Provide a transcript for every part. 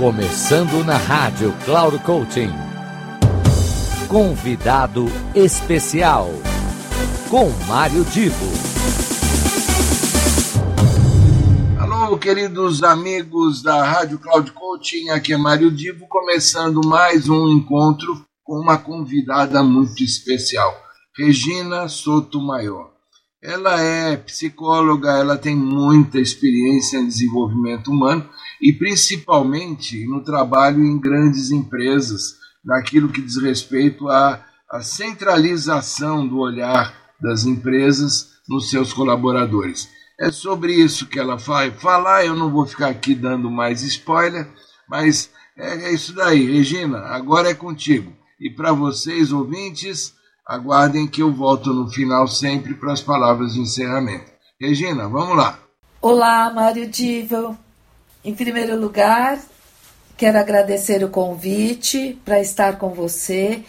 Começando na radio Cloud Coaching. Convidado especial com mario Divo. Alô, queridos amigos da Rádio Cloud Coaching, aqui é mario Divo, começando mais um encontro com uma convidada muito especial, Regina Sotomayor. Ela é psicóloga, ela tem muita experiência em desenvolvimento humano e principalmente no trabalho em grandes empresas, naquilo que diz respeito à, à centralização do olhar das empresas nos seus collaboradores É sobre isso que ela vai eu não vou ficar aqui dando mais spoiler, mas é, isso d'ahi Regina, agora é comtigo E para vocês, ouvintes, aguardem que eu volto no final sempre para as palavras de encerramento. Regina, vamos lá. Em primeiro lugar, quero agradecer o convite para estar com você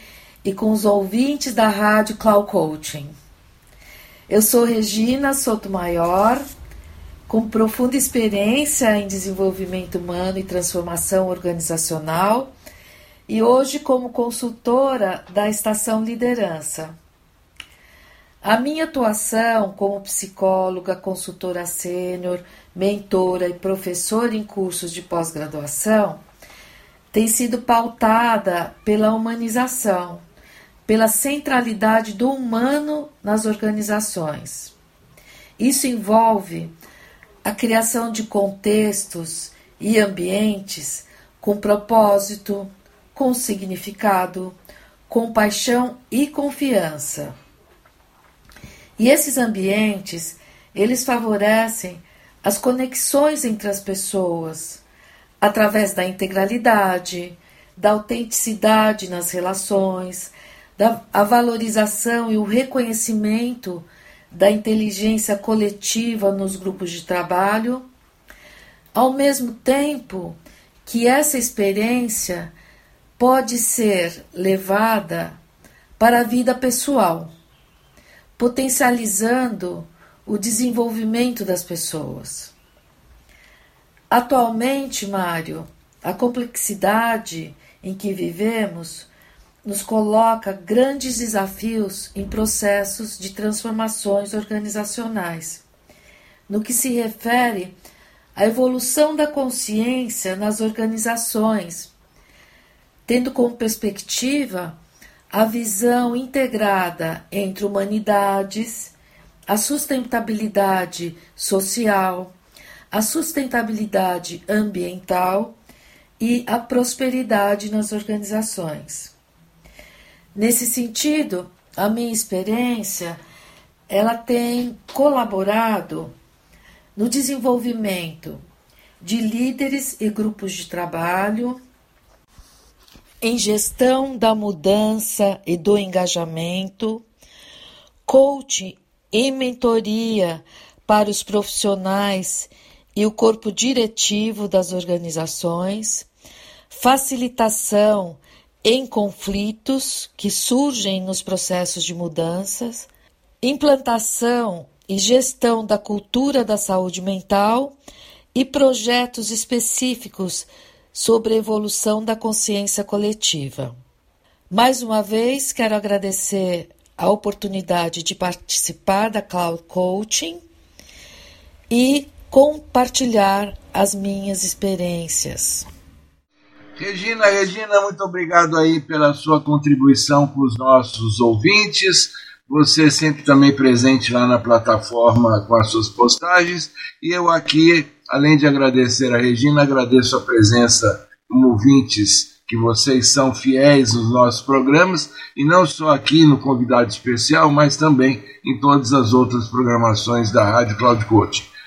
e com os ouvintes da radio Cloud Coaching. Eu sou Regina Sotomayor, com profunda experiência em desenvolvimento humano e transformação organisacional e hoje como consultora da Estação Liderança, A minha actuação como psycologa consultora senior mentora e professora em cursos de pós-graduação tem sido pautada pela humanisação pela centralidade do humano nas organisações Isso envolve a creação de contextos e ambientes com proposito com significado, paixão e confiança E esses ambientes, elles favorecem as connexões entre as pessoas através da integralidade, da authenticidade nas relações, da a valorisação e o reconhecimento da intelligencia collectiva nos grupos de trabalho, ao mesmo tempo que essa experiencia póde ser levada para a vida pessoal. potencialisando o desenvolvimento das pessoas. actualmente mario a complexidade em que vivemos nos colloca grandes desafios em processos de transformações organizacionais. No que se refere à evolução da consciência nas organisações tendo com perspectiva a visão integrada entre humanidades, a sustentabilidade social, a sustentabilidade ambiental e a prosperidade nas organisações Nesse sentido, a minha experiência ela tem collaborado no desenvolvimento de líderes e grupos de trabalho em gestão da mudança e do engajamento, coaching e mentoria para os profissionais e o corpo diretivo das organizações, facilitação em conflitos que surgem nos processos de mudança implantação e gestão da cultura da saúde mental e projetos específicos sobre a evolução da consciência coletiva. Mais uma vez, quero agradecer a oportunidade de participar da Cloud Coaching e compartilhar as minhas experiências. Regina, Regina, muito obrigado aí pela sua contribuição com os nossos ouvintes. Você sempre também presente lá na plataforma com as suas postagens e eu aqui Além de agradecer a Regina, agradeço a presença como ouvintes, que vocês são fiéis nos nossos programas, e não só aqui no Convidado Especial, mas também em todas as outras programações da Rádio Cloud Coaching.